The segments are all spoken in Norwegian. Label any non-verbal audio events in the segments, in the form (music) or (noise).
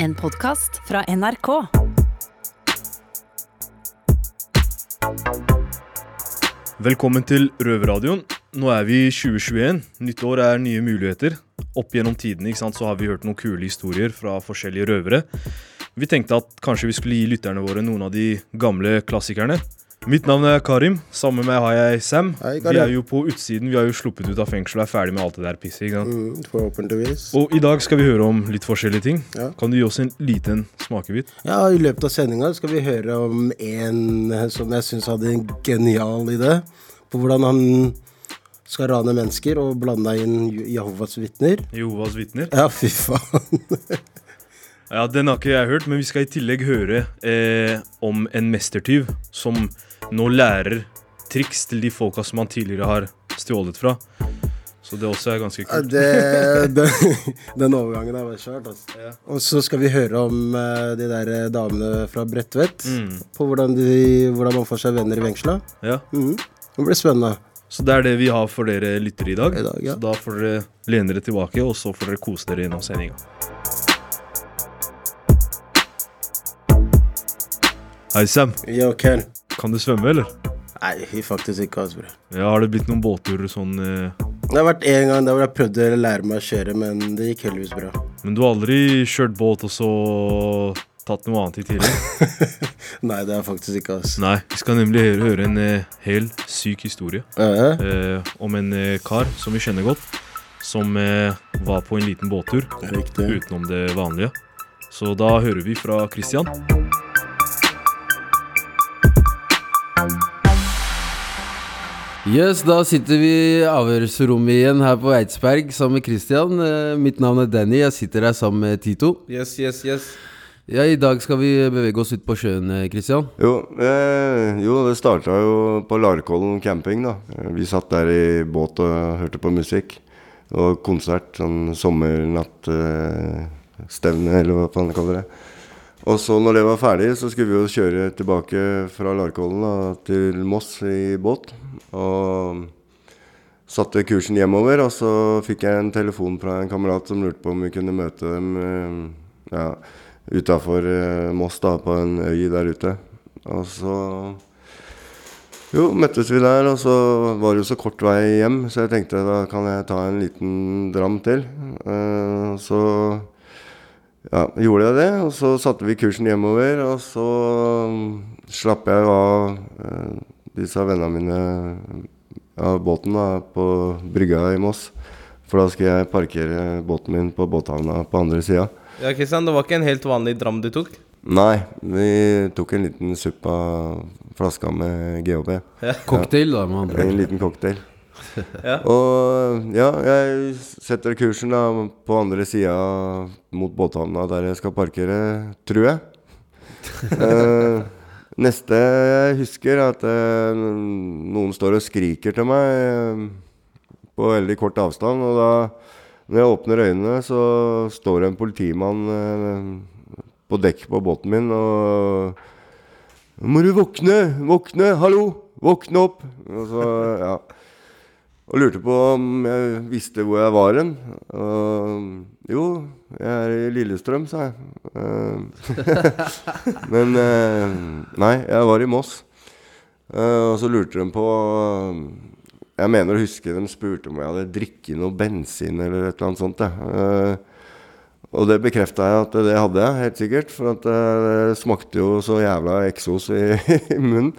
En podkast fra NRK. Velkommen til Røverradioen. Nå er vi i 2021. Nytt år er nye muligheter. Opp gjennom tidene har vi hørt noen kule historier fra forskjellige røvere. Vi tenkte at kanskje vi skulle gi lytterne våre noen av de gamle klassikerne. Mitt navn er Karim. Sammen med meg har jeg Sam. Hei, vi er jo på utsiden. Vi har jo sluppet ut av fengsel og er ferdig med alt det der pisset. Mm, forhåpentligvis. Og i dag skal vi høre om litt forskjellige ting. Ja. Kan du gi oss en liten smakebit? Ja, I løpet av sendinga skal vi høre om en eh, som jeg syns hadde en genial idé. På hvordan han skal rane mennesker og blande inn Jehovas vitner. Jehovas vitner. Ja, fy faen. Ja, Den har ikke jeg hørt, men vi skal i tillegg høre eh, om en mestertyv som nå lærer triks til de folka som han tidligere har stjålet fra. Så det også er ganske kult. Det, den, (laughs) den overgangen der var kjørt. Altså. Ja. Og så skal vi høre om eh, de der eh, damene fra Bredtvet. Mm. På hvordan, de, hvordan man får seg venner i fengsla. Ja. Mm. Det blir spennende. Så det er det vi har for dere lyttere i dag. I dag, ja. Så da får dere lene dere tilbake, og så får dere kose dere gjennom sendinga. Hei, Sam. Yo, Ken. Kan du svømme, eller? Nei, faktisk ikke. Altså, bro. Ja, Har det blitt noen båtturer sånn eh, Det har vært en gang der hvor jeg prøvde å lære meg å kjøre, men det gikk heldigvis bra. Men du har aldri kjørt båt og så tatt noe annet i tillegg? (laughs) Nei, det er faktisk ikke, altså. Nei, vi skal nemlig høre, høre en eh, hel syk historie Eh, eh, om en eh, kar som vi kjenner godt, som eh, var på en liten båttur Riktig. utenom det vanlige. Så da hører vi fra Christian. Yes, da sitter vi i avhørsrommet igjen her på Eidsberg sammen med Christian. Eh, mitt navn er Danny, jeg sitter her sammen med Tito. Yes, yes, yes. Ja, I dag skal vi bevege oss ut på sjøen, eh, Christian. Jo, eh, jo det starta jo på Larkollen camping, da. Vi satt der i båt og hørte på musikk. Og konsert, sånn sommernattstevne, eh, eller hva faen jeg kaller det. Og så når det var ferdig, så skulle vi jo kjøre tilbake fra Larkollen da, til Moss i båt. Og satte kursen hjemover, og så fikk jeg en telefon fra en kamerat som lurte på om vi kunne møte dem eh, ja, utafor eh, Moss, da, på en øy der ute. Og så jo, møttes vi der, og så var det jo så kort vei hjem, så jeg tenkte da kan jeg ta en liten dram til. Uh, så ja, gjorde jeg det, og så satte vi kursen hjemover, og så slapp jeg av eh, disse vennene mine av båten da, på brygga i Moss. For da skulle jeg parkere båten min på båthavna på andre sida. Ja, Kristian, det var ikke en helt vanlig dram du tok? Nei, vi tok en liten supp av flaska med GHB. Cocktail, da, med andre En liten cocktail. (laughs) Ja. Og ja, jeg setter kursen da på andre sida mot båthavna der jeg skal parkere, tror jeg. (laughs) Eh, neste jeg husker, er at eh, noen står og skriker til meg eh, på veldig kort avstand. Og da, når jeg åpner øynene, så står det en politimann eh, på dekk på båten min og må du våkne! Våkne! Hallo! Våkne opp! Og så, ja. Og lurte på om jeg visste hvor jeg var hen. Og jo, jeg er i Lillestrøm, sa jeg. Eh, (laughs) Men eh, nei, jeg var i Moss. Eh, og så lurte de på Jeg mener å huske de spurte om jeg hadde drikket noe bensin eller et eller annet sånt. Eh, og det bekrefta jeg at det hadde jeg, helt sikkert. For det smakte jo så jævla eksos i, (laughs) i munnen.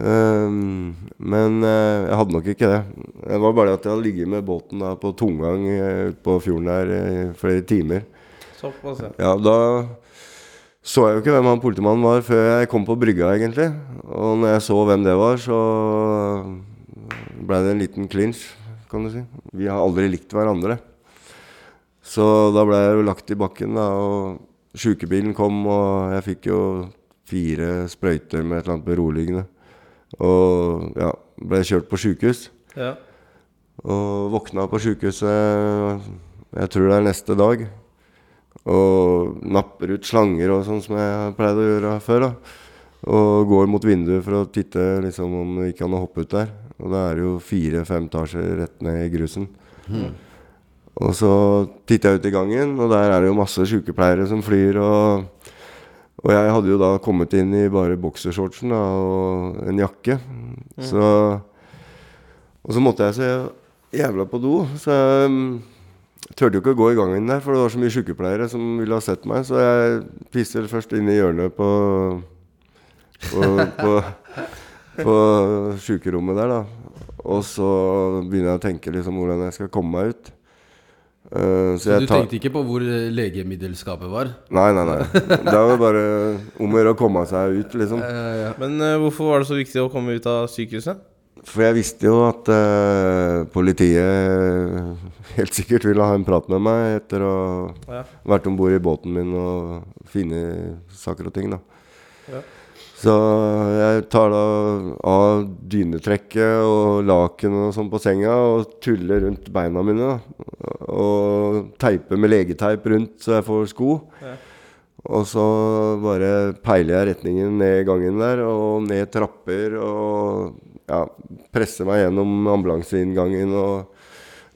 Ehm, men eh, jeg hadde nok ikke det. Det var bare at jeg hadde ligget med båten da, på tomgang uh, ute på fjorden der i flere timer. Såpass, ja. Ja, da så jeg jo ikke hvem han politimannen var før jeg kom på brygga, egentlig. Og når jeg så hvem det var, så ble det en liten clinch, kan du si. Vi har aldri likt hverandre. Så da ble jeg jo lagt i bakken, da, og sjukebilen kom, og jeg fikk jo fire sprøyter med et eller annet beroligende. Og ja, ble kjørt på sjukehus. ja. Og våkna på sjukehuset, jeg tror det er neste dag. Og napper ut slanger og sånn som jeg pleide å gjøre før. da. Og går mot vinduet for å titte liksom, om det ikke kan hoppe ut der. Og da er det jo fire-fem etasjer rett ned i grusen. Og så titter jeg ut i gangen, og der er det jo masse sykepleiere som flyr. Og, og jeg hadde jo da kommet inn i bare boksershortsen da, og en jakke. Så Og så måtte jeg så jævla på do, så jeg um, turte jo ikke å gå i gangen der, for det var så mye sykepleiere som ville ha sett meg. Så jeg pisser først inn i hjørnet på på, på, på sykerommet der, da. Og så begynner jeg å tenke liksom hvordan jeg skal komme meg ut. Eh, Så jeg du tenkte ikke på hvor eh, legemiddelskapet var? Nei, nei, nei. Det er jo bare om å gjøre å komme seg ut, liksom. Men uh, hvorfor var det så viktig å komme ut av sykehuset? For jeg visste jo at uh, politiet helt sikkert ville ha en prat med meg etter å ha Ja. vært om bord i båten min og finne saker og ting, da. Så jeg tar da av dynetrekket og laken og sånn på senga og tuller rundt beina mine. da. Og teiper med legeteip rundt så jeg får sko. Ja. Og så bare peiler jeg retningen ned gangen der og ned trapper og ja, presser meg gjennom ambulanseinngangen og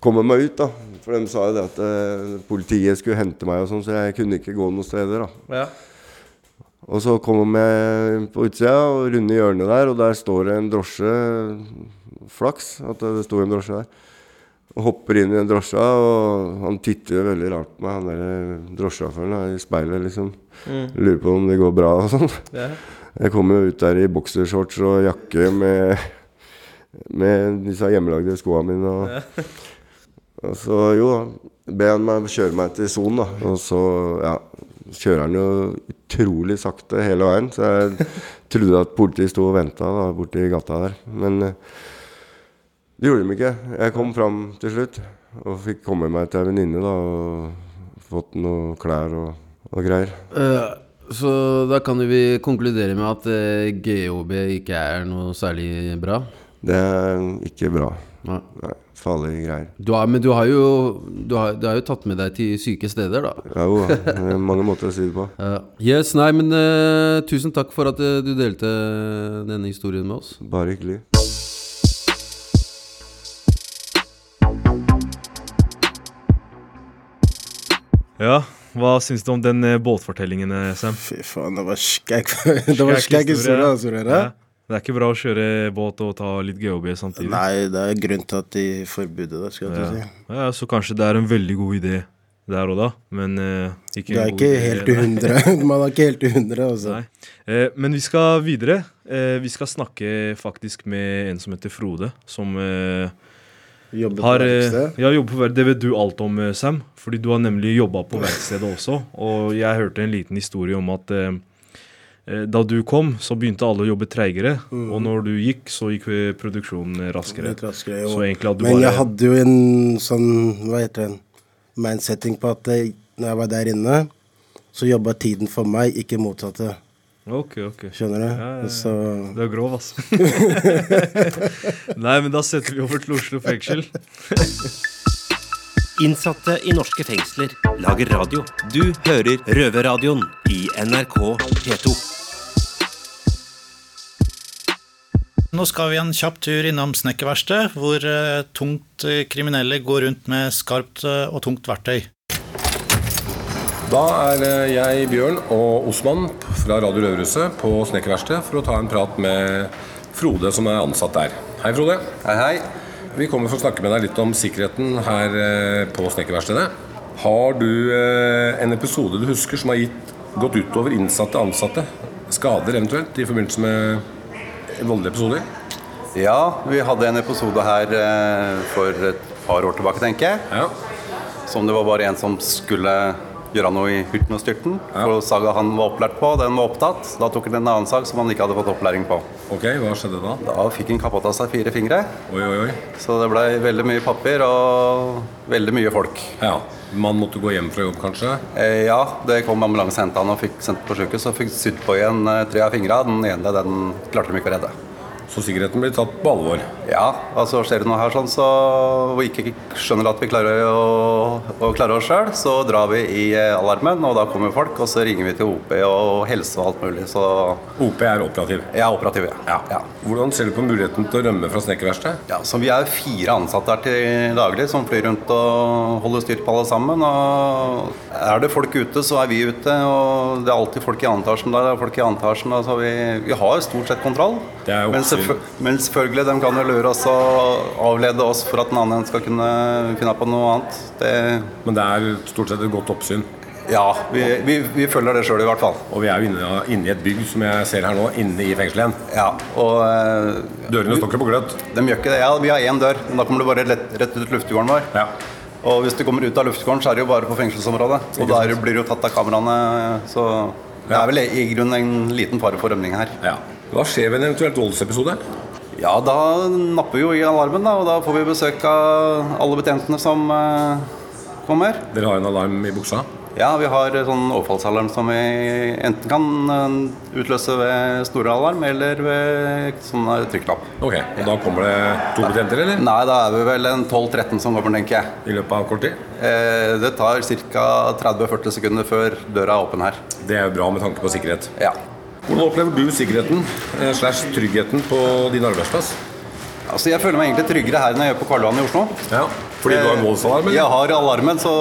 kommer meg ut, da. For de sa jo det at eh, politiet skulle hente meg og sånn, så jeg kunne ikke gå noen steder, da. Ja. Og så kommer vi på utsida og runder hjørnet der, og der står det en drosje. Flaks at det sto en drosje der. Og hopper inn i den drosja, og han titter veldig rart på meg, han der drosjesjåføren da, i speilet, liksom. Mm. Lurer på om det går bra og sånn. Ja. Jeg kommer jo ut der i boksershorts og jakke med, med disse hjemmelagde skoene mine. Og, og så jo, da, ber han meg kjøre meg til sonen, da. Og så ja, kjører han jo utrolig sakte hele veien. Så jeg (laughs) trodde at politiet sto og venta borti gata der. Men eh, det gjorde de ikke. Jeg kom fram til slutt og fikk komme meg til ei venninne da, og fått noe klær og, og greier. Uh. så da kan vi konkludere med at eh, GHB ikke er noe særlig bra? Det er ikke bra. Nei. Nei, farlige greier. Du har, men du har jo du har, du har jo tatt med deg til syke steder, da. Ja, jo, det er mange måter å si det på. Ja. yes, nei, men uh, tusen takk for at eh, du delte denne historien med oss. Bare hyggelig. Ja, hva syns du om den eh, båtfortellingen, eh, Sam? Fy faen, det var skækk (laughs) Det var skækk historie, altså. Røra. Ja. Det er ikke bra å kjøre båt og ta litt GHB samtidig. Nei, det er grunn til at de forbudet det, skal jeg Ja. si. Ja, så kanskje det er en veldig god idé der og da, men eh, ikke Det er ikke helt i hundre. (laughs) (laughs) Man er ikke helt i hundre, altså. Eh, men vi skal videre. Eh, vi skal snakke faktisk med en som heter Frode, som eh, har, på eh, verksted. ja, jobber på ver- Det vet du alt om, eh, Sam. Fordi du har nemlig jobba på verkstedet også. Og jeg hørte en liten historie om at da du kom, så begynte alle å jobbe treigere. Mm. Og når du gikk, så gikk eh, produksjonen raskere. Litt raskere. Så egentlig at du Men bare jeg hadde jo en sånn, hva heter det, mindsetting på at det, når jeg var der inne, så jobba tiden for meg, ikke motsatte. Ok, ok. Skjønner du? Ja, ja, ja. Du er grov, ass. (laughs) Nei, men da setter vi over til Oslo fengsel. (laughs) Innsatte i norske fengsler lager radio. Du hører Røverradioen i NRK P2. Nå skal vi en kjapp tur innom snekkerverkstedet, hvor eh, tungt eh, kriminelle går rundt med skarpt eh, og tungt verktøy. Da er jeg, Bjørn og Osman fra Radio Røverhuset på Snekkerverkstedet for å ta en prat med Frode som er ansatt der. Hei, Frode. Hei, hei. Vi kommer for å snakke med deg litt om sikkerheten her på Snekkerverkstedet. Har du en episode du husker som har gitt, gått utover innsatte ansatte? Skader eventuelt i forbindelse med voldelige episoder? Ja, vi hadde en episode her eh, for et par år tilbake, tenker jeg. Ja. Som det var bare en som skulle gjøre noe i hurten og styrten. For saga han var opplært på, den var opptatt. Da tok han en annen sag som han ikke hadde fått opplæring på. Ok, hva skjedde da? Da fikk han kappet av seg fire fingre. Oi, oi, oi. Så det ble veldig mye papir og veldig mye folk. Ja, Man måtte gå hjem fra jobb, kanskje? Eh, ja, det kom ambulanse og henta han og fikk sendt på sjukehus. og fikk sydd på igjen eh, tre av fingrene. Den ene den klarte de ikke å redde. Så sikkerheten blir tatt på alvor. Ja, altså skjer det noe her sånn, så vi ikke skjønner at vi klarer å, å klare oss sjøl, så drar vi i eh, alarmen, og da kommer folk, og så ringer vi til OP og helse og alt mulig. Så OP er operativ? Ja, operativ, ja. ja. Hvordan ser du på muligheten til å rømme fra snekkerverkstedet? Ja, så Vi er fire ansatte her til daglig som flyr rundt og holder styr på alle sammen. og Er det folk ute, så er vi ute. og Det er alltid folk i andre etasjen der. det er folk i andre etasjen, altså vi, vi har stort sett kontroll. Men, men, selvfølgelig, de kan jo lure oss og avlede oss for at en annen skal kunne finne på noe annet. Det men det er stort sett et godt oppsyn? Ja, vi, vi, vi følger det sjøl i hvert fall. Og vi er jo inne, inne, i et bygg som jeg ser her nå, inne i fengselet igjen. Ja, og eh, Dørene står ikke på gløtt? De gjør ikke det. Ja, vi har én dør, men da kommer du bare rett, rett ut luftegården vår. Ja. Og hvis du kommer ut av luftgården, så er det jo bare på fengselsområdet. Og der blir du jo tatt av kameraene. Så det er vel i grunnen en liten fare for rømning her. Ja. Hva skjer ved en eventuelt voldsepisode? Ja, da napper jo i alarmen, da, og da får vi besøk av alle betjentene som eh, kommer. Dere har en alarm i buksa? Ja, vi har sånn overfallsalarm som vi enten kan uh, utløse ved store alarm eller ved sånn trykklapp. Ok, og Da kommer det to betjenter, eller? Nei, da er vi vel en 12-13 som kommer, tenker jeg. I løpet av kort tid? Eh, det tar ca. 30-40 sekunder før døra er åpen her. Det er jo bra med tanke på sikkerhet. Ja. Hvordan opplever du sikkerheten eh, slash tryggheten på din arbeidsplass? Altså, Jeg føler meg egentlig tryggere her enn jeg gjør på Karl Johan i Oslo. Ja, Fordi du har voldsalarm? Jeg har alarmen, så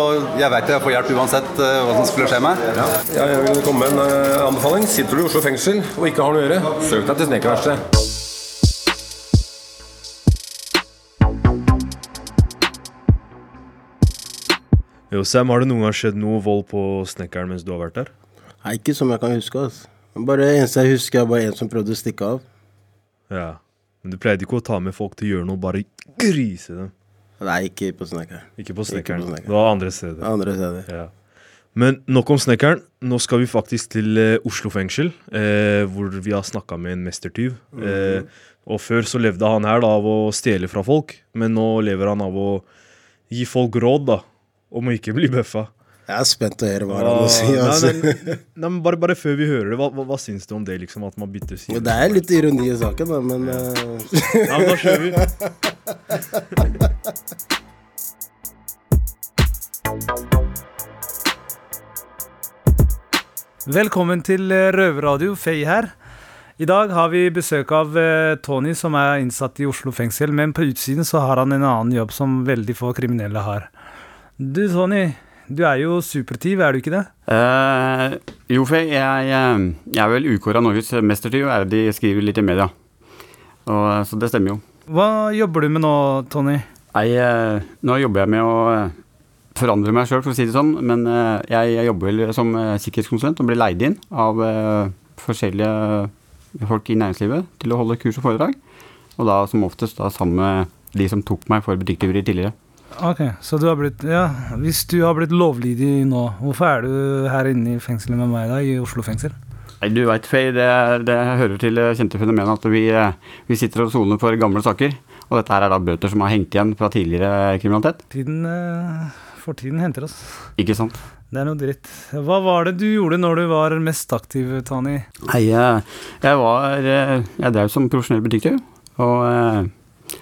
jeg vet jeg får hjelp uansett uh, hva som skulle skje meg. Ja. ja jeg vil komme med en anbefaling. Sitter du i Oslo fengsel og ikke har noe å gjøre, søk deg til snekerverkstedet. Jo, Sam, har det noen gang skjedd noe vold på snekkeren mens du har vært der? Nei, ikke som jeg kan huske. altså. Bare eneste jeg husker, er bare en som prøvde å stikke av. Ja, Men du pleide ikke å ta med folk til gjøre noe, bare grise dem? Nei, ikke på snekkeren. Ikke på snekkeren. Det var andre steder. Andre steder. Ja. Men nok om snekkeren. Nå skal vi faktisk til eh, Oslo fengsel, eh, hvor vi har snakka med en mestertyv. Mhm. Eh, og før så levde han her da av å stjele fra folk, men nå lever han av å gi folk råd da, om å ikke bli bøffa. Jeg er spent å høre hva han har å si. Altså. Nei, nei, nei, men bare, bare, før vi hører det, hva, hva, hva syns du om det? liksom, At man bytter side? Det er litt ironi i saken, da, men uh... (laughs) Ja, men da kjører vi. Velkommen til eh, Røverradio, Fay her. I dag har vi besøk av uh, Tony, som er innsatt i Oslo fengsel. Men på utsiden så har han en annen jobb som veldig få kriminelle har. Du Tony, du er jo supertyv, er du ikke det? Uh, jo, for jeg, jeg, er vel ukåra Norges mestertyv, er det de skriver litt i media. Og, så det stemmer jo. Hva jobber du med nå, Tony? Nei, uh, nå jobber jeg med å forandre meg sjøl, for å si det sånn. Men uh, jeg, jeg, jobber som sikkerhetskonsulent og blir leid inn av forskjellige folk i næringslivet til å holde kurs og foredrag. Og da som oftest da sammen med de som tok meg for butikktyveri tidligere. Ok, så du har blitt Ja, hvis du har blitt lovlydig nå, hvorfor er du her inne i fengselet med meg da, i Oslo fengsel? Nei, du veit, Faye, det, det, hører til det kjente fenomenet at vi, vi sitter og soner for gamle saker. Og dette her er da bøter som har hengt igjen fra tidligere kriminalitet. Tiden, Fortiden henter oss. Ikke sant. Det er noe dritt. Hva var det du gjorde når du var mest aktiv, Tani? Nei, jeg, jeg var Jeg drev som profesjonell butikktyv. Og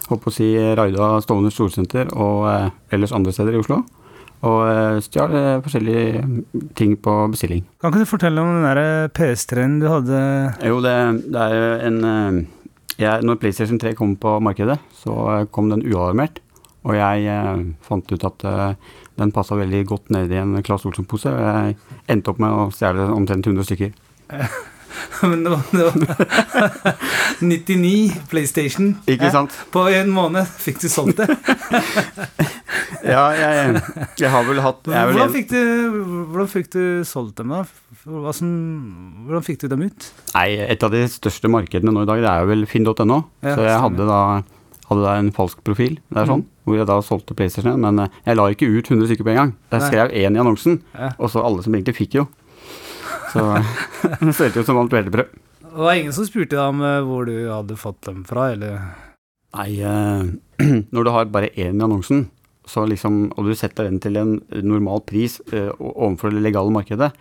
holdt på å si raida Stovner storsenter og eh, ellers andre steder i Oslo. Og eh, stjal eh, forskjellige ting på bestilling. Kan ikke du fortelle om den der PS3-en du hadde? Jo, det, det er en jeg, Når PlayStation 3 kom på markedet, så kom den ualarmert. Og jeg fant ut at den passa veldig godt ned i en Claes Olsson-pose. Og jeg endte opp med å stjele omtrent 100 stykker. (laughs) Men det var, det var (laughs) 99 PlayStation. Ikke sant? På en måned fikk du solgt det. (laughs) ja, jeg, jeg, har vel hatt hvordan, fikk du, hvordan fikk du solgt dem, da? Hvordan fikk du dem ut? Nei, Et av de største markedene nå i dag, det er jo vel finn.no. Ja, så jeg hadde da, hadde da, en falsk profil det er sånn, mm. hvor jeg da solgte PlayStation. Men eh, jeg la ikke ut 100 stykker på en gang. Jeg skrev én i annonsen, ja. og så alle som egentlig fikk jo. Så (laughs) det ser ut som alt hvetebrød. Det var ingen som spurte deg om hvor du hadde fått dem fra, eller? Nei, eh, (clears throat) når du har bare én i annonsen, så liksom, og du setter den til en normal pris eh, overfor det legale markedet,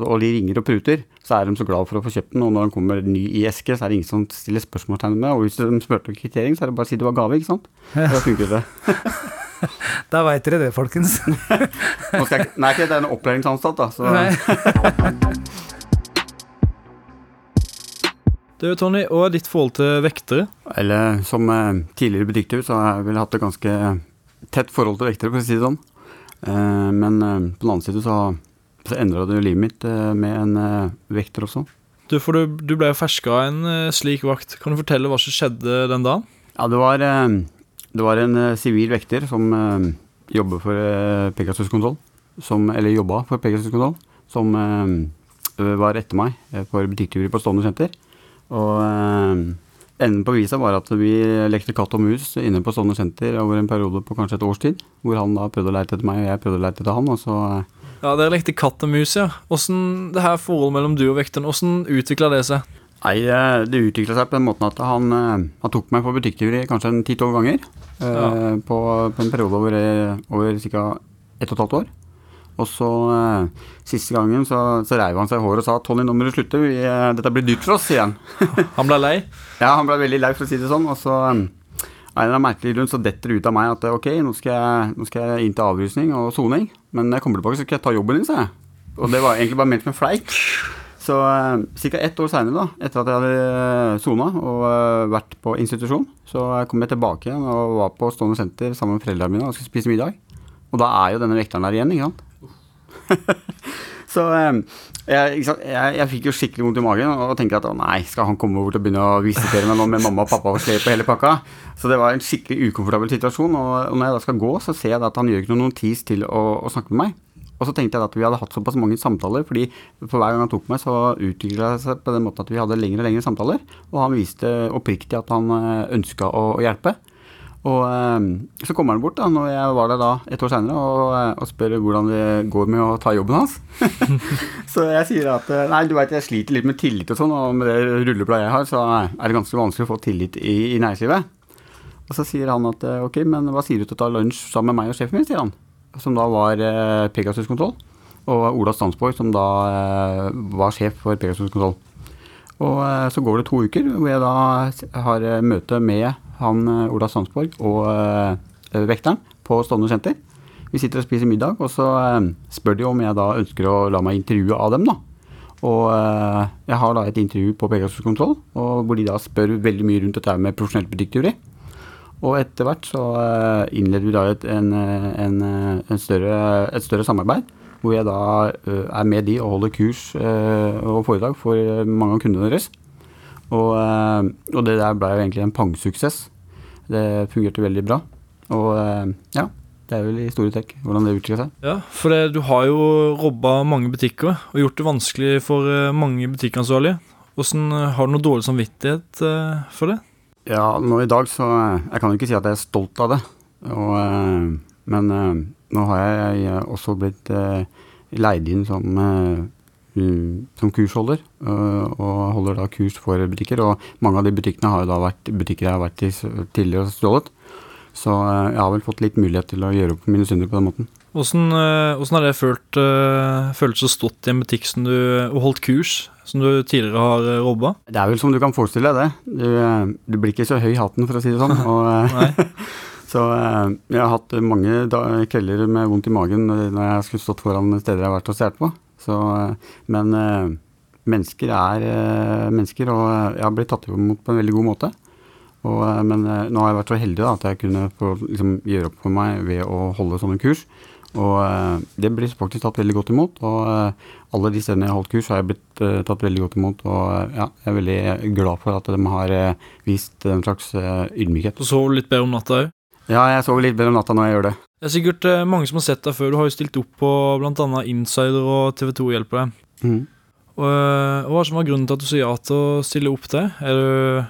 og de ringer og pruter, så er de så glad for å få kjøpt den. Og når den kommer ny i eske, så er det ingen som stiller spørsmålstegn med Og hvis de spurte om kvittering, så er det bare å si det var gave, ikke sant. (laughs) Da funker det. (laughs) Da veit dere det, folkens. (laughs) Nå skal jeg, ikke- nei, ikke det er en opplæringsanstalt, da. Så Nei. Du, Tony, er ditt forhold til vektere? Eller som eh, tidligere butikktur, så har jeg vel hatt et ganske tett forhold til vektere, for å si det sånn. Eh, men eh, på den annen side så, så endra det jo livet mitt eh, med en eh, vekter også. Du, for du, du ble jo ferska av en eh, slik vakt. Kan du fortelle hva som skjedde den dagen? Ja, det var, det var en sivil vekter som jobber for Pegasus Kontroll, som, eller jobba for Pegasus Kontroll, som var etter meg for butikktyveri på Stovner senter. Og enden på visa var at vi lekte katt og mus inne på Stovner senter over en periode på kanskje et års tid, hvor han da prøvde å leite etter meg, og jeg prøvde å leite etter han, og så Ja, Dere lekte katt og mus, ja. Hvordan det her forholdet mellom du og vekteren, hvordan utvikla det seg? Nei, eh, det utvikla seg på den måten at han, eh, han tok meg på butikktyveri kanskje en ti-tolv ganger. eh, Ja. På, på en periode over, over ca. ett og et halvt år. Og så eh, siste gangen så, så reiv han seg i håret og sa 'Tony, nå må du slutte. Vi, eh, dette blir dyrt for oss', sier han. (laughs) Han ble lei? Ja, han ble veldig lei, for å si det sånn. Og så en eller annen merkelig grunn så detter det ut av meg at eh, ok, nå skal jeg, nå skal jeg inn til avrusning og soning. Men når jeg kommer tilbake, så skal jeg ta jobben din, sa jeg. Og det var egentlig bare ment med fleik. Så uh, ca. ett år seinere, etter at jeg hadde sona og eh, vært på institusjon, så kom jeg tilbake igjen og var på Stående senter sammen med foreldrene mine og skulle spise middag. Og da er jo denne vekteren der igjen, ikke sant. (laughs) så eh, jeg, jeg, jeg fikk jo skikkelig vondt i magen og tenkte at å nei, skal han komme over til å begynne å visitere meg nå med mamma og pappa og slep på hele pakka? Så det var en skikkelig ukomfortabel situasjon. Og, når jeg da skal gå, så ser jeg at han gjør ikke noen notis til å, å snakke med meg. Og så tenkte jeg at vi hadde hatt såpass mange samtaler, fordi for hver gang han tok meg, så utvikla det seg på den måten at vi hadde lengre og lengre samtaler. Og han viste oppriktig at han ønska å, å hjelpe. Og eh, så kommer han bort da, når jeg var der da et år seinere, og, eh, og spør hvordan det går med å ta jobben hans. (laughs) så jeg sier at eh, nei, du veit jeg sliter litt med tillit og sånn, og med det rullebladet jeg har, så er det ganske vanskelig å få tillit i, i næringslivet. Og så sier han at eh, ok, men hva sier du til å ta lunsj sammen med meg og sjefen min, sier han. Som da var eh, Pegasus Kontroll. Og Ola Stansborg, som da eh, var sjef for Pegasus Kontroll. Og eh, så går det to uker hvor jeg da har eh, møte med han eh, Ola Sandsborg og vekteren på Stovner senter. Vi sitter og spiser middag, og så spør de om jeg da ønsker å la meg intervjue av dem. da. Og jeg har da et intervju på Pegasus Kontroll, og hvor de da spør veldig mye rundt dette med profesjonell butikktyveri. Og etter hvert så innleder vi da et, en, en, en større, et større samarbeid, hvor jeg da eh, er med de og holder kurs eh, og foredrag for eh, mange av kundene deres. Og, og det der ble jo egentlig en pangsuksess. Det fungerte veldig bra. Og ja, det er vel i store trekk hvordan det utvikler seg. Ja, for det, du har jo robba mange butikker og gjort det vanskelig for mange butikkansvarlige. Hvordan, har du noe dårlig samvittighet for det? Ja, nå i dag så Jeg kan jo ikke si at jeg er stolt av det. Og, men nå har jeg, også blitt eh, leid inn som, eh, som kursholder. eh, og holder da kurs for butikker. Og mange av de butikkene har jo da vært butikker jeg har vært i tidligere og stjålet. Så jeg har vel fått litt mulighet til å gjøre opp mine synder på den måten. Hvordan har det følt, føltes å stått i en butikk som du, og holdt kurs, som du tidligere har robba? Det er vel som du kan forestille deg det. Du, du blir ikke så høy i hatten, for å si det sånn. (laughs) Og, (laughs) så eh, jeg har hatt mange kvelder med vondt i magen når jeg skulle stått foran steder jeg har vært og stjålet på. Så, eh, men eh, mennesker er mennesker, og jeg har blitt tatt imot på en veldig god måte. Og, men nå har jeg vært så heldig da, at jeg kunne få liksom, gjøre opp for meg ved å holde sånne kurs. Og det blir faktisk tatt veldig godt imot. Og alle de stedene jeg har holdt kurs, har jeg blitt tatt veldig godt imot. Og ja, jeg er veldig glad for at de har vist en slags ydmykhet. Du sov litt bedre om natta òg? Ja, jeg sover litt bedre om natta når jeg gjør det. Det er sikkert eh, mange som har sett deg før. Du har jo stilt opp på bl.a. Insider og TV2 hjelper deg. Mm. Og, eh, hva som var grunnen til at du sier ja til å stille opp til? Er du,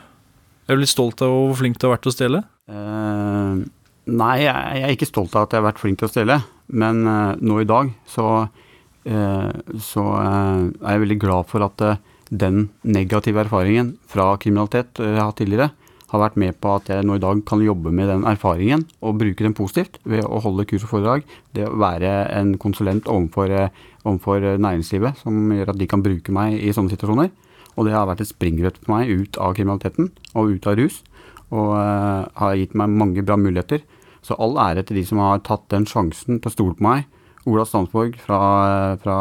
er du litt stolt av hvor flink du har vært til å stjele? Uh, nei, jeg, jeg er ikke stolt av at jeg har vært flink til å stjele. Men uh, nå i dag så, uh, så eh, er jeg veldig glad for at eh, den negative erfaringen fra kriminalitet eh, jeg har hatt tidligere, har vært med på at jeg nå i dag kan jobbe med den erfaringen og bruke den positivt ved å holde kurs og foredrag. Det å være en konsulent overfor, eh, overfor næringslivet som gjør at de kan bruke meg i sånne situasjoner. Og det har vært et springbrett for meg ut av kriminaliteten og ut av rus. Og uh, har gitt meg mange bra muligheter. Så all ære til de som har tatt den sjansen til å stole på meg. Ola Stansborg fra, fra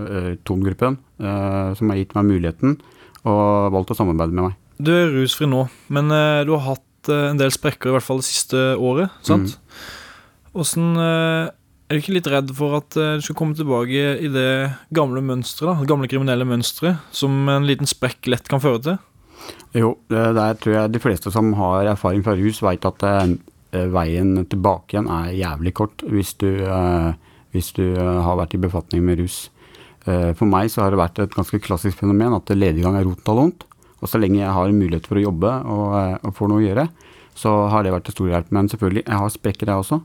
uh, Ton-gruppen, eh, som har gitt meg muligheten og valgt å samarbeide med meg. Du er rusfri nå, men uh, du har hatt uh, en del sprekker, i hvert fall det siste året. sant? Åssen uh, Er du ikke litt redd for at eh, du skal komme tilbake i det gamle mønsteret, det gamle kriminelle mønsteret, som en liten sprekk lett kan føre til? Jo, der tror jeg de fleste som har erfaring fra rus, veit at eh, veien tilbake igjen er jævlig kort hvis du, eh, hvis du eh, har vært i befatning med rus. Eh, for meg så har det vært et ganske klassisk fenomen at lediggang er roten av vondt. Og så lenge jeg har mulighet for å jobbe og, eh, og får noe å gjøre, så har det vært til stor hjelp. Men selvfølgelig, jeg har sprekker jeg også.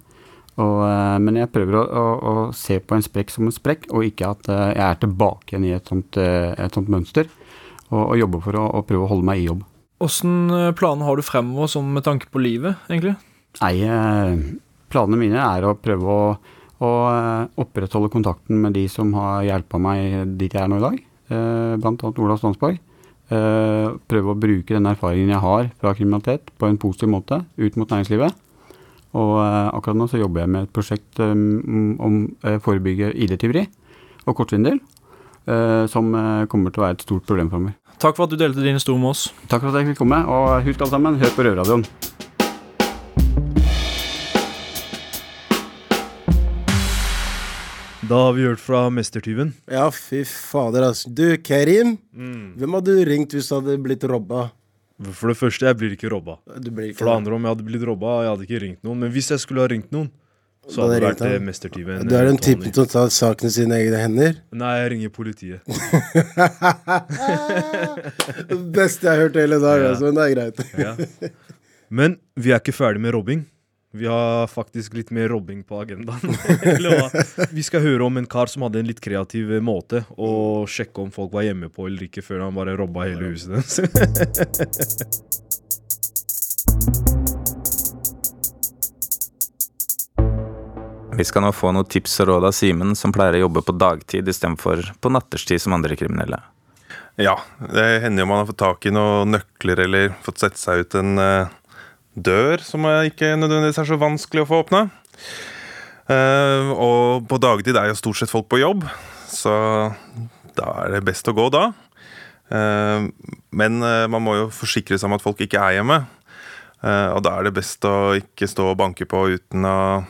Og, eh, men jeg prøver å, å, å se på en sprekk som en sprekk, og ikke at eh, jeg er tilbake igjen i et sånt, et sånt mønster. Og, og jobber for å, prøve å holde meg i jobb. Åssen planer har du fremover sånn med tanke på livet, egentlig? Nei, planene mine er å prøve å, å opprettholde kontakten med de som har hjelpa meg dit jeg er nå i dag. Blant annet Ola Stansborg. Eh, Prøve å bruke den erfaringen jeg har fra kriminalitet på en positiv måte ut mot næringslivet. Og eh, akkurat nå så jobber jeg med et prosjekt eh, om å forebygge ID-tyveri og kortsvindel. Som kommer til å være et stort problem framover. Takk for at du delte din historie med oss. Takk for at jeg fikk komme, og husk alle sammen, hør på Røverradioen. Da har vi hørt fra Mestertyven. Ja, fy fader, altså. Du, Kerim. Mm. Hvem hadde du ringt hvis du hadde blitt robba? For det første, jeg blir ikke robba. Du blir ikke For det det. andre, om jeg hadde blitt robba, jeg hadde ikke ringt noen. Men hvis jeg skulle ha ringt noen, så hadde det vært eh. Mestertyven. Du er den typen som tar saken i sine egne hender? Nei, jeg ringer politiet. (laughs) Det beste jeg har hørt hele dag, Ja. altså, men det er greit. Ja. Men vi er ikke ferdig med robbing. Vi har faktisk litt mer robbing på agendaen. (laughs) Vi skal høre om en kar som hadde en litt kreativ eh, måte å sjekke om folk var hjemme på eller ikke, før han bare robba hele huset deres. (laughs) Vi skal nå få noen tips og råd av Simen, som pleier å jobbe på dagtid istedenfor på natterstid som andre kriminelle. Ja, det hender jo man har fått tak i noen nøkler eller fått sette seg ut en eh, dør som ikke nødvendigvis er så vanskelig å få åpna. Eh, og på dagtid er jo stort sett folk på jobb, så da er det best å gå da. Eh, men eh, man må jo forsikre seg om at folk ikke er hjemme. Og da er det best å ikke stå og banke på uten å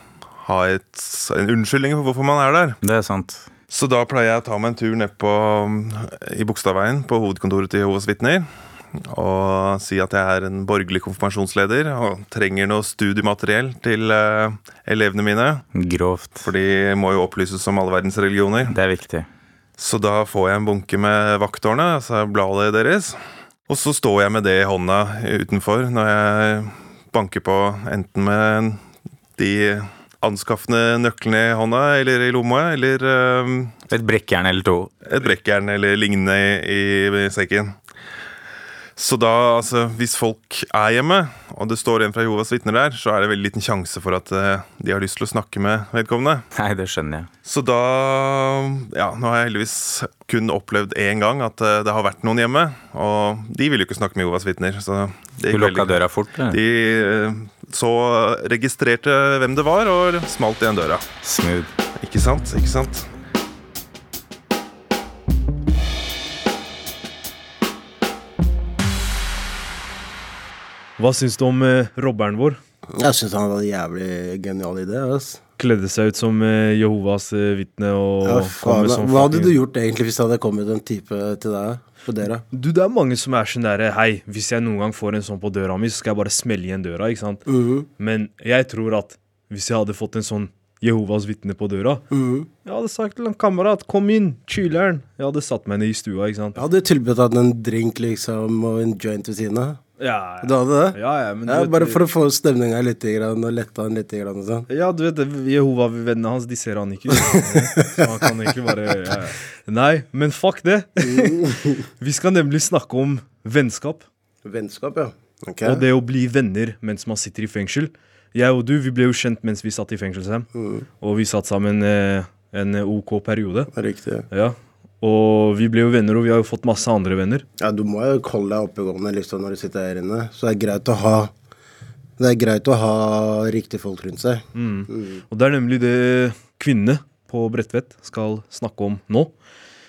ha et, en unnskyldning for hvorfor man er der. Det er sant. Så da pleier jeg å ta meg en tur ned på, i Bogstadveien, på hovedkontoret til Jehovas vitner. Og si at jeg er en borgerlig konfirmasjonsleder og trenger noe studiemateriell til eh, elevene mine. Grovt. For de må jo opplyses om alle verdens religioner. Det er viktig. Så da får jeg en bunke med vaktårene, altså bladet deres. Og så står jeg med det i hånda utenfor når jeg banker på enten med de anskaffende nøklene i hånda eller i lomma, eller eh, Et brekkjern eller to. Et brekkjern eller lignende i, i sekken. Så da, altså, hvis folk er hjemme, og det står en fra Jehovas vitner der, så er det veldig liten sjanse for at eh, de har lyst til å snakke med vedkommende. Nei, det skjønner jeg. Så da Ja, nå har jeg heldigvis kun opplevd én gang at eh, det har vært noen hjemme. Og de vil jo ikke snakke med Jehovas vitner. Så det Du lukka døra fort, eller? De eh, så registrerte hvem det var, og smalt igjen døra. Smooth. Ikke sant? Ikke sant? Hva syns du om eh, robberen vår? Jeg syns han hadde en jævlig genial idé. ass. Kledde seg ut som eh, Jehovas eh, vitne og Ja, kom faen, med sånn hva hadde fucking- du gjort egentlig hvis det hadde kommet en type til deg på dere? Du, det er mange som er sånn derre Hei, hvis jeg noen gang får en sånn på døra mi, så skal jeg bare smelle igjen døra, ikke sant? Mhm. Men jeg tror at hvis jeg hadde fått en sånn Jehovas vitne på døra Mhm. Jeg hadde sagt til en kamerat 'kom inn, chiller'n'. Jeg hadde satt meg ned i stua, ikke sant. Jeg hadde tilbudt han en drink liksom, og en joint ved siden av. Ja, Du hadde det? Ja, ja, men ja, vet- bare for å få stemninga litt grann, og lette han litt. Grann, og sånn. Ja, du vet Jehova-vennene hans, de ser han ikke. (laughs) Så han kan egentlig bare ja. Nei, men fuck det. (laughs) Vi skal nemlig snakke om vennskap. Vennskap, ja. Okay. Og det å bli venner mens man sitter i fengsel. Jeg og du vi ble jo kjent mens vi satt i fengsel, Sam. Mm. Og vi satt sammen eh, en OK periode. Riktig. Ja. Og vi ble jo venner, og vi har jo fått masse andre venner. Ja, du må jo holde deg oppegående liksom, når du sitter her inne. Så det er greit å ha Det er greit å ha riktige folk rundt seg. Mm. Mm. Og det er nemlig det kvinnene på Bredtvet skal snakke om nå.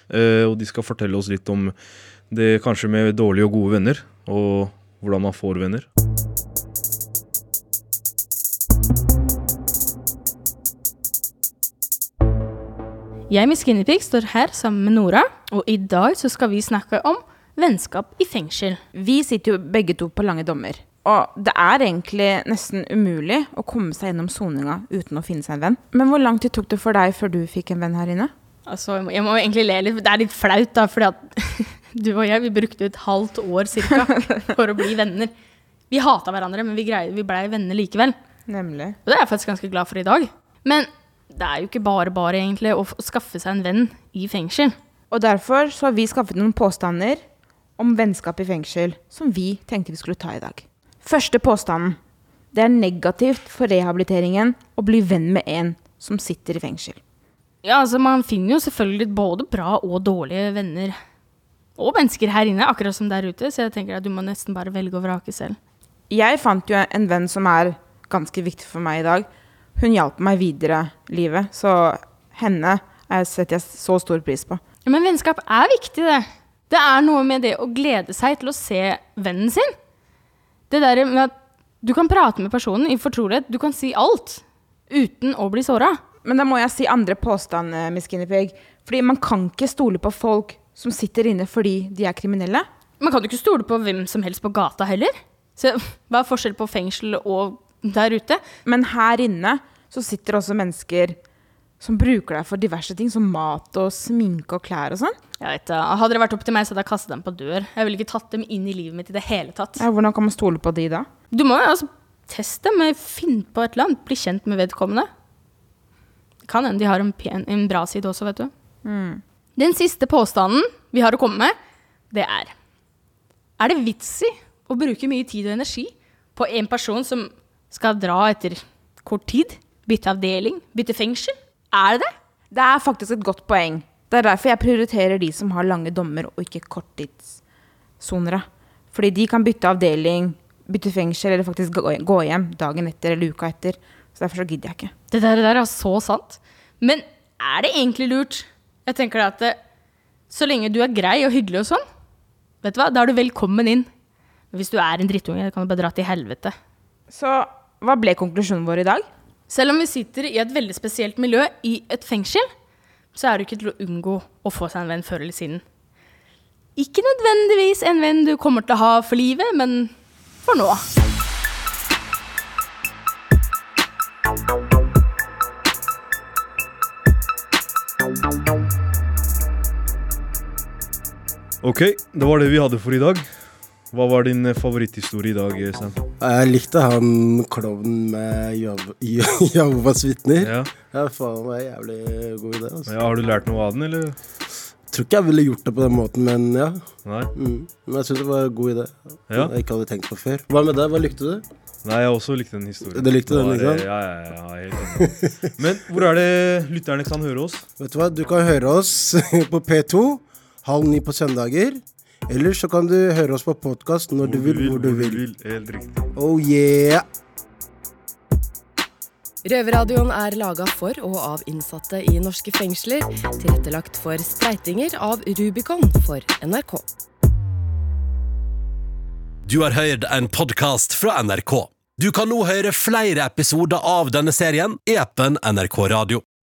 Eh, og de skal fortelle oss litt om det kanskje med dårlige og gode venner, og hvordan man får venner. Jeg, med Skinnypig står her sammen med Nora, og i dag så skal vi snakke om vennskap i fengsel. Vi sitter jo begge to på lange dommer. Og det er egentlig nesten umulig å komme seg gjennom soninga uten å finne seg en venn. Men hvor lang tid tok det for deg før du fikk en venn her inne? Altså, jeg må- egentlig le litt. Det er litt flaut, da, fordi at (laughs) du og jeg vi brukte et halvt år cirka for å bli venner. Vi hata hverandre, men vi, greide, vi blei venner likevel. Nemlig. Og det er jeg faktisk ganske glad for i dag. Men det er jo ikke bare bare egentlig å, skaffe seg en venn i fengsel. Og derfor så har vi skaffet noen påstander om vennskap i fengsel som vi tenkte vi skulle ta i dag. Første påstanden. Det er negativt for rehabiliteringen å bli venn med en som sitter i fengsel. Ja, altså Man finner jo selvfølgelig både bra og dårlige venner og mennesker her inne, akkurat som der ute, så jeg tenker at du må nesten bare velge og vrake selv. Jeg fant jo en venn som er ganske viktig for meg i dag. Hun hjalp meg videre i livet, så henne er- setter jeg så stor pris på. Men vennskap er viktig, det. Det er noe med det å glede seg til å se vennen sin. Det der med at du kan prate med personen i fortrolighet, du kan si alt uten å bli såra. Men da må jeg si andre påstand, eh, Miss Guinevere. Fordi man kan ikke stole på folk som sitter inne fordi de er kriminelle. Man kan jo ikke stole på hvem som helst på gata heller. Så hva er forskjell på fengsel og der ute? Men her inne så sitter også mennesker som bruker deg for diverse ting, som mat og sminke og klær og sånn. Jeg vet. Hadde det vært opp til meg, så hadde jeg kastet dem på dør. Jeg ville ikke tatt dem inn i livet mitt i det hele tatt. Ja, hvordan kan man stole på de da? Du må jo altså teste dem, finne på et eller annet, bli kjent med vedkommende. Det kan hende de har en, pen, en bra side også, vet du. Mm. Den siste påstanden vi har å komme med, det er Er det vits i å bruke mye tid og energi på en person som skal dra etter kort tid? Bytte avdeling? Bytte fengsel? Er det det? Det er faktisk et godt poeng. Det er derfor jeg prioriterer de som har lange dommer, og ikke korttidssonere. Fordi de kan bytte avdeling, bytte fengsel, eller faktisk gå hjem dagen etter eller uka etter. Så derfor så gidder jeg ikke. Det der, det der er så sant. Men er det egentlig lurt? Jeg tenker at det, så lenge du er grei og hyggelig og sånn, vet du hva, da er du velkommen inn. Men hvis du er en drittunge, kan du bare dra til helvete. Så hva ble konklusjonen vår i dag? Selv om vi sitter i et veldig spesielt miljø i et fengsel, så er det ikke til å unngå å få seg en venn før eller siden. Ikke nødvendigvis en venn du kommer til å ha for livet, men for nå. Ok, det var det vi hadde for i dag. Hva var din favoritthistorie i dag, Sam? Jeg likte han klovnen med (laughs) Jehovas vitner. Ja. ja, faen, en jævlig god idé. Altså. Ja, har du lært noe av den, eller? Tror ikke jeg ville gjort det på den måten, men ja. Nei. Mm. Men jeg syns det var en god idé. Ja. Jeg ikke hadde tenkt på før. Hva med deg? Hva likte du? Nei, jeg også likte den historien. Du likte den, ikke sant? Ja, ja, ja, ja, helt. Men hvor er det lytterne kan høre oss? Vet du hva, du kan høre oss (laughs) på P2 halv ni på søndager. Eller så kan du høre oss på podkast når du vil, hvor du vil. Helt riktig. Oh yeah! Røverradioen er laga for og av innsatte i norske fengsler. Tilrettelagt for streitinger av Rubicon for NRK. Du har hørt en podkast fra NRK. Du kan nå høre flere episoder av denne serien i appen NRK Radio.